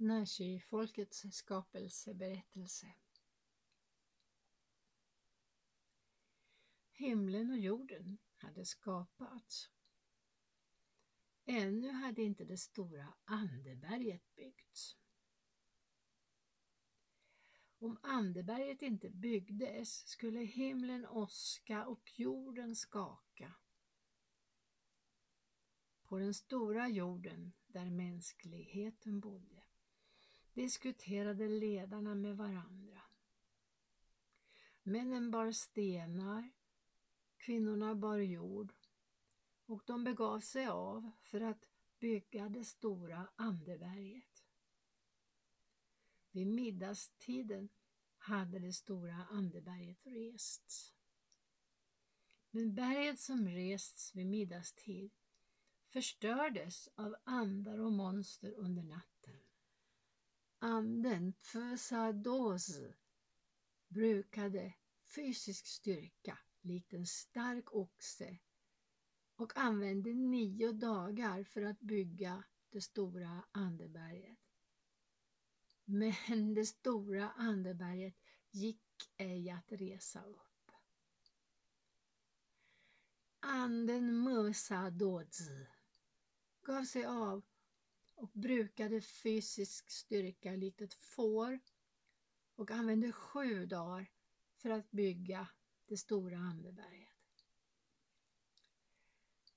Nashi-folkets skapelseberättelse. Himlen och jorden hade skapats. Ännu hade inte det stora andeberget byggts. Om andeberget inte byggdes skulle himlen åska och jorden skaka. På den stora jorden där mänskligheten bodde diskuterade ledarna med varandra. Männen bar stenar, kvinnorna bar jord och de begav sig av för att bygga det stora Anderberget. Vid middagstiden hade det stora Anderberget rests. Men berget som rests vid middagstid förstördes av andar och monster under natten. Anden Pfsados brukade fysisk styrka likt en stark oxe och använde nio dagar för att bygga det stora andeberget. Men det stora andeberget gick ej att resa upp. Anden Musadodz gav sig av och brukade fysisk styrka likt ett får och använde sju dagar för att bygga det stora Anderberget.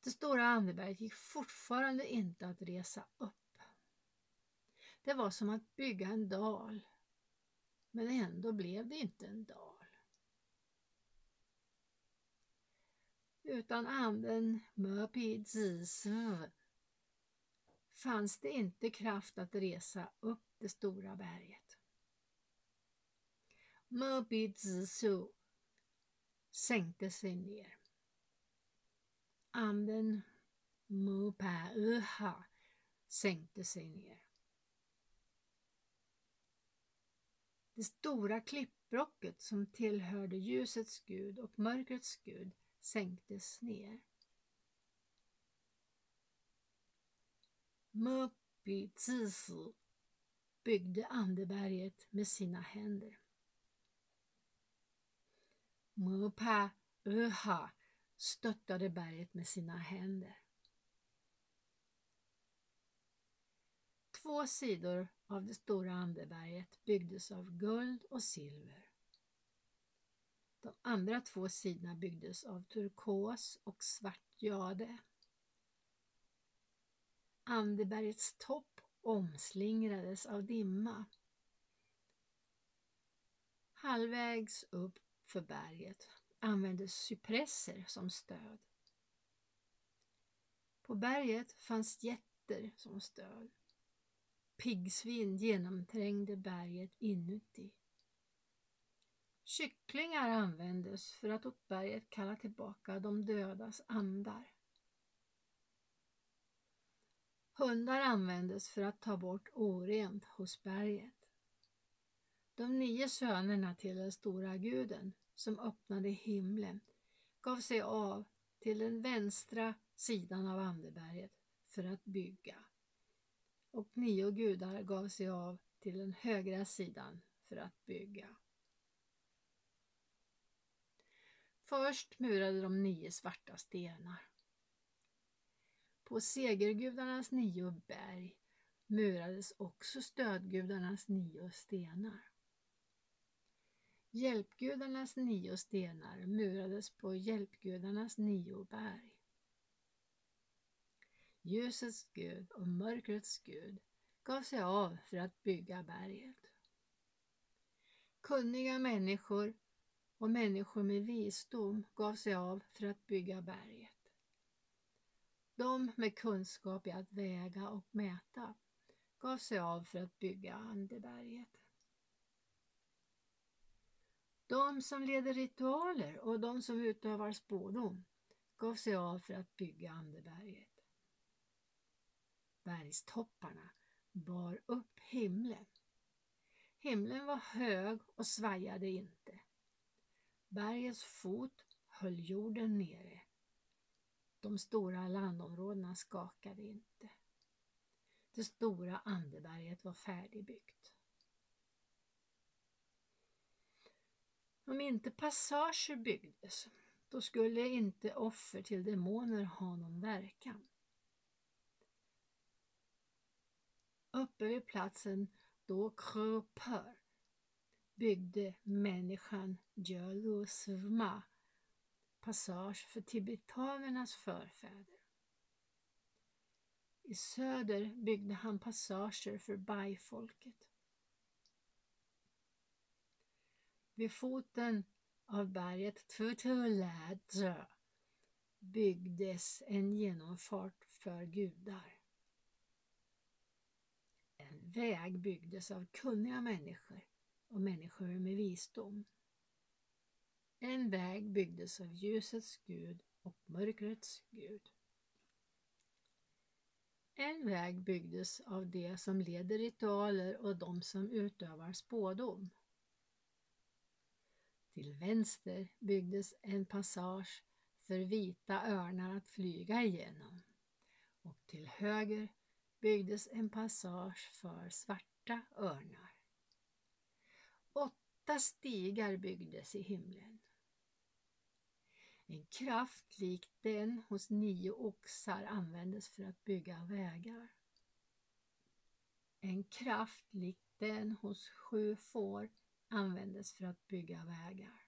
Det stora Anderberget gick fortfarande inte att resa upp. Det var som att bygga en dal, men ändå blev det inte en dal. Utan anden Möpi fanns det inte kraft att resa upp det stora berget. Möbi Zisu sänkte sig ner. Anden Mupa sänkte sig ner. Det stora klippbrocket som tillhörde ljusets gud och mörkrets gud sänktes ner. Muppi Zisu byggde andeberget med sina händer. Mupa Uha stöttade berget med sina händer. Två sidor av det stora andeberget byggdes av guld och silver. De andra två sidorna byggdes av turkos och svart jade. Andebergets topp omslingrades av dimma. Halvvägs upp för berget användes cypresser som stöd. På berget fanns jätter som stöd. Piggsvin genomträngde berget inuti. Kycklingar användes för att åt berget kalla tillbaka de dödas andar. Hundar användes för att ta bort orent hos berget. De nio sönerna till den stora guden som öppnade himlen gav sig av till den vänstra sidan av Anderberget för att bygga. Och nio gudar gav sig av till den högra sidan för att bygga. Först murade de nio svarta stenar. På segergudarnas nio berg murades också stödgudarnas nio stenar. Hjälpgudarnas nio stenar murades på hjälpgudarnas nio berg. Ljusets gud och mörkrets gud gav sig av för att bygga berget. Kunniga människor och människor med visdom gav sig av för att bygga berget. De med kunskap i att väga och mäta gav sig av för att bygga Andeberget. De som leder ritualer och de som utövar spådom gav sig av för att bygga Andeberget. Bergstopparna bar upp himlen. Himlen var hög och svajade inte. Bergets fot höll jorden nere de stora landområdena skakade inte. Det stora andeberget var färdigbyggt. Om inte passager byggdes, då skulle inte offer till demoner ha någon verkan. Uppe vid platsen då Kröpör byggde människan Jölusvma passage för tibetanernas förfäder. I söder byggde han passager för bajfolket. Vid foten av berget Tutuladjö byggdes en genomfart för gudar. En väg byggdes av kunniga människor och människor med visdom. En väg byggdes av ljusets gud och mörkrets gud. En väg byggdes av de som leder ritualer och de som utövar spådom. Till vänster byggdes en passage för vita örnar att flyga igenom och till höger byggdes en passage för svarta örnar. Åtta stigar byggdes i himlen. En kraft lik den hos nio oxar användes för att bygga vägar. En kraft lik den hos sju får användes för att bygga vägar.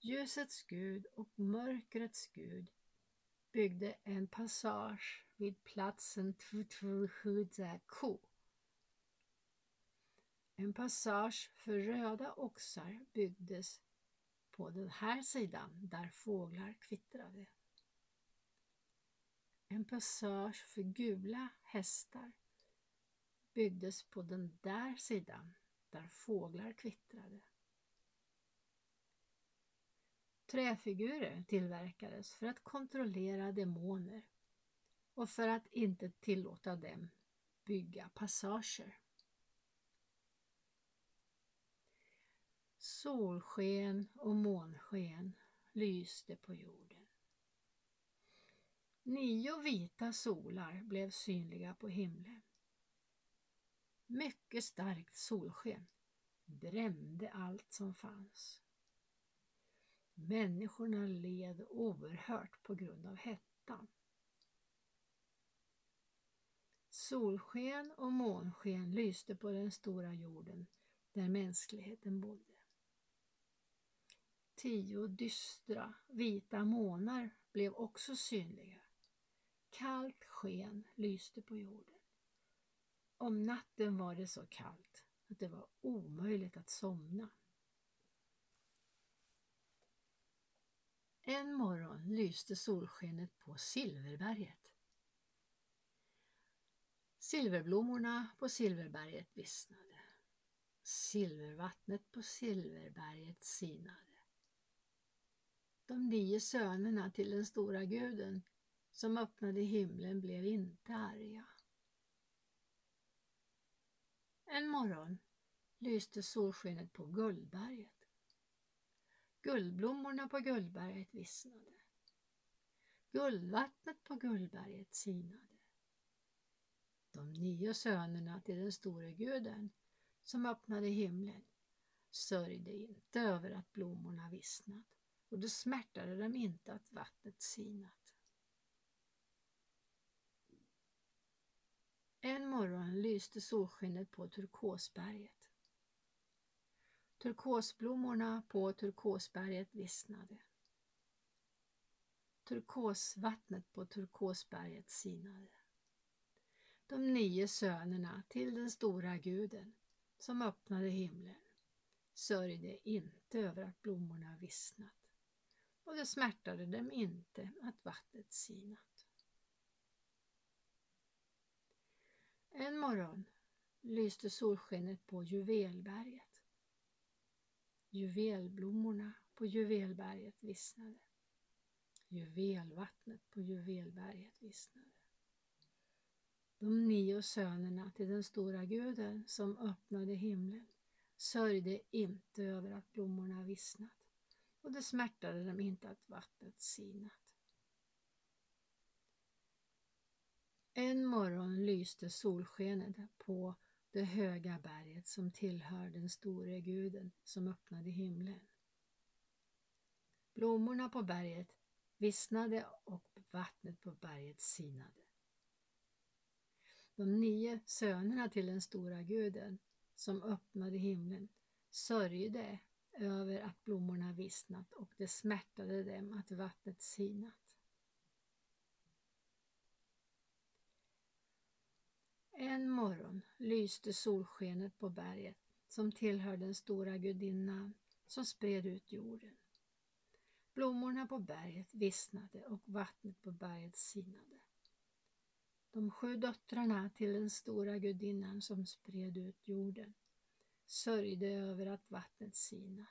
Ljusets gud och mörkrets gud byggde en passage vid platsen Tutuhuzaku. En passage för röda oxar byggdes på den här sidan där fåglar kvittrade. En passage för gula hästar byggdes på den där sidan där fåglar kvittrade. Träfigurer tillverkades för att kontrollera demoner och för att inte tillåta dem bygga passager. Solsken och månsken lyste på jorden. Nio vita solar blev synliga på himlen. Mycket starkt solsken brände allt som fanns. Människorna led oerhört på grund av hettan. Solsken och månsken lyste på den stora jorden där mänskligheten bodde. Tio dystra vita månar blev också synliga. Kallt sken lyste på jorden. Om natten var det så kallt att det var omöjligt att somna. En morgon lyste solskenet på Silverberget. Silverblommorna på Silverberget vissnade. Silvervattnet på Silverberget sinade. De nio sönerna till den stora guden som öppnade himlen blev inte arga. En morgon lyste solskenet på Guldberget. Guldblommorna på Guldberget vissnade. Guldvattnet på Guldberget sinade. De nio sönerna till den store guden som öppnade himlen sörjde inte över att blommorna vissnat och det smärtade dem inte att vattnet sinat. En morgon lyste solskenet på turkosberget. Turkosblommorna på turkosberget vissnade. Turkosvattnet på turkosberget sinade. De nio sönerna till den stora guden som öppnade himlen sörjde inte över att blommorna vissnat och det smärtade dem inte att vattnet sinat. En morgon lyste solskenet på Juvelberget. Juvelblommorna på Juvelberget vissnade. Juvelvattnet på Juvelberget vissnade. De nio sönerna till den stora guden som öppnade himlen sörjde inte över att blommorna vissnat och det smärtade dem inte att vattnet sinat. En morgon lyste solskenet på det höga berget som tillhör den store guden som öppnade himlen. Blommorna på berget vissnade och vattnet på berget sinade. De nio sönerna till den stora guden som öppnade himlen sörjde över att blommorna vissnat och det smärtade dem att vattnet sinat. En morgon lyste solskenet på berget som tillhör den stora gudinnan som spred ut jorden. Blommorna på berget vissnade och vattnet på berget sinade. De sju döttrarna till den stora gudinnan som spred ut jorden sörjde över att vattnet sinat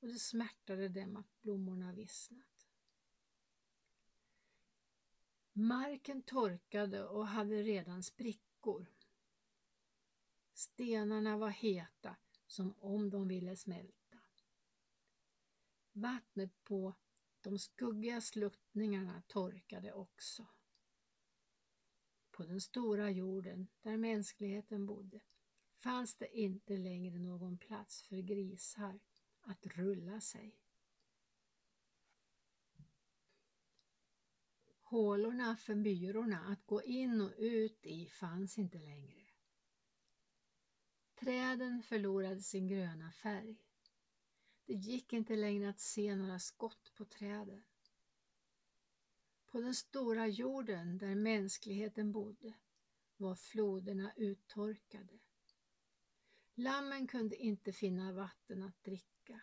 och det smärtade dem att blommorna vissnat. Marken torkade och hade redan sprickor. Stenarna var heta som om de ville smälta. Vattnet på de skuggiga sluttningarna torkade också. På den stora jorden där mänskligheten bodde fanns det inte längre någon plats för grisar att rulla sig. Hålorna för myrorna att gå in och ut i fanns inte längre. Träden förlorade sin gröna färg. Det gick inte längre att se några skott på träden. På den stora jorden där mänskligheten bodde var floderna uttorkade. Lammen kunde inte finna vatten att dricka.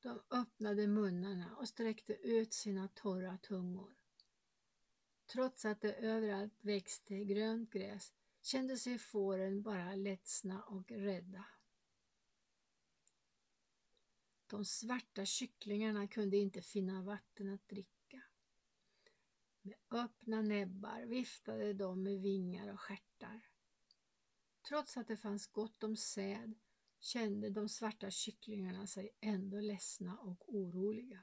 De öppnade munnarna och sträckte ut sina torra tungor. Trots att det överallt växte grönt gräs kände sig fåren bara ledsna och rädda. De svarta kycklingarna kunde inte finna vatten att dricka. Med öppna näbbar viftade de med vingar och stjärtar. Trots att det fanns gott om säd kände de svarta kycklingarna sig ändå ledsna och oroliga.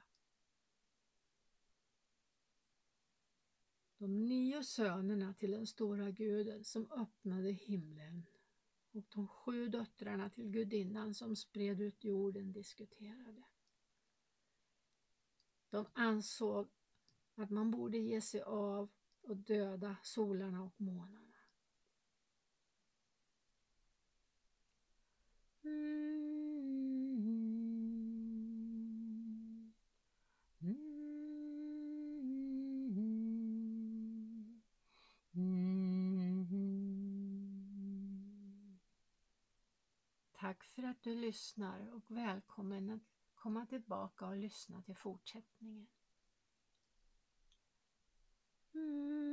De nio sönerna till den stora guden som öppnade himlen och de sju döttrarna till gudinnan som spred ut jorden diskuterade. De ansåg att man borde ge sig av och döda solarna och månarna. Tack för att du lyssnar och välkommen att komma tillbaka och lyssna till fortsättningen. Mm.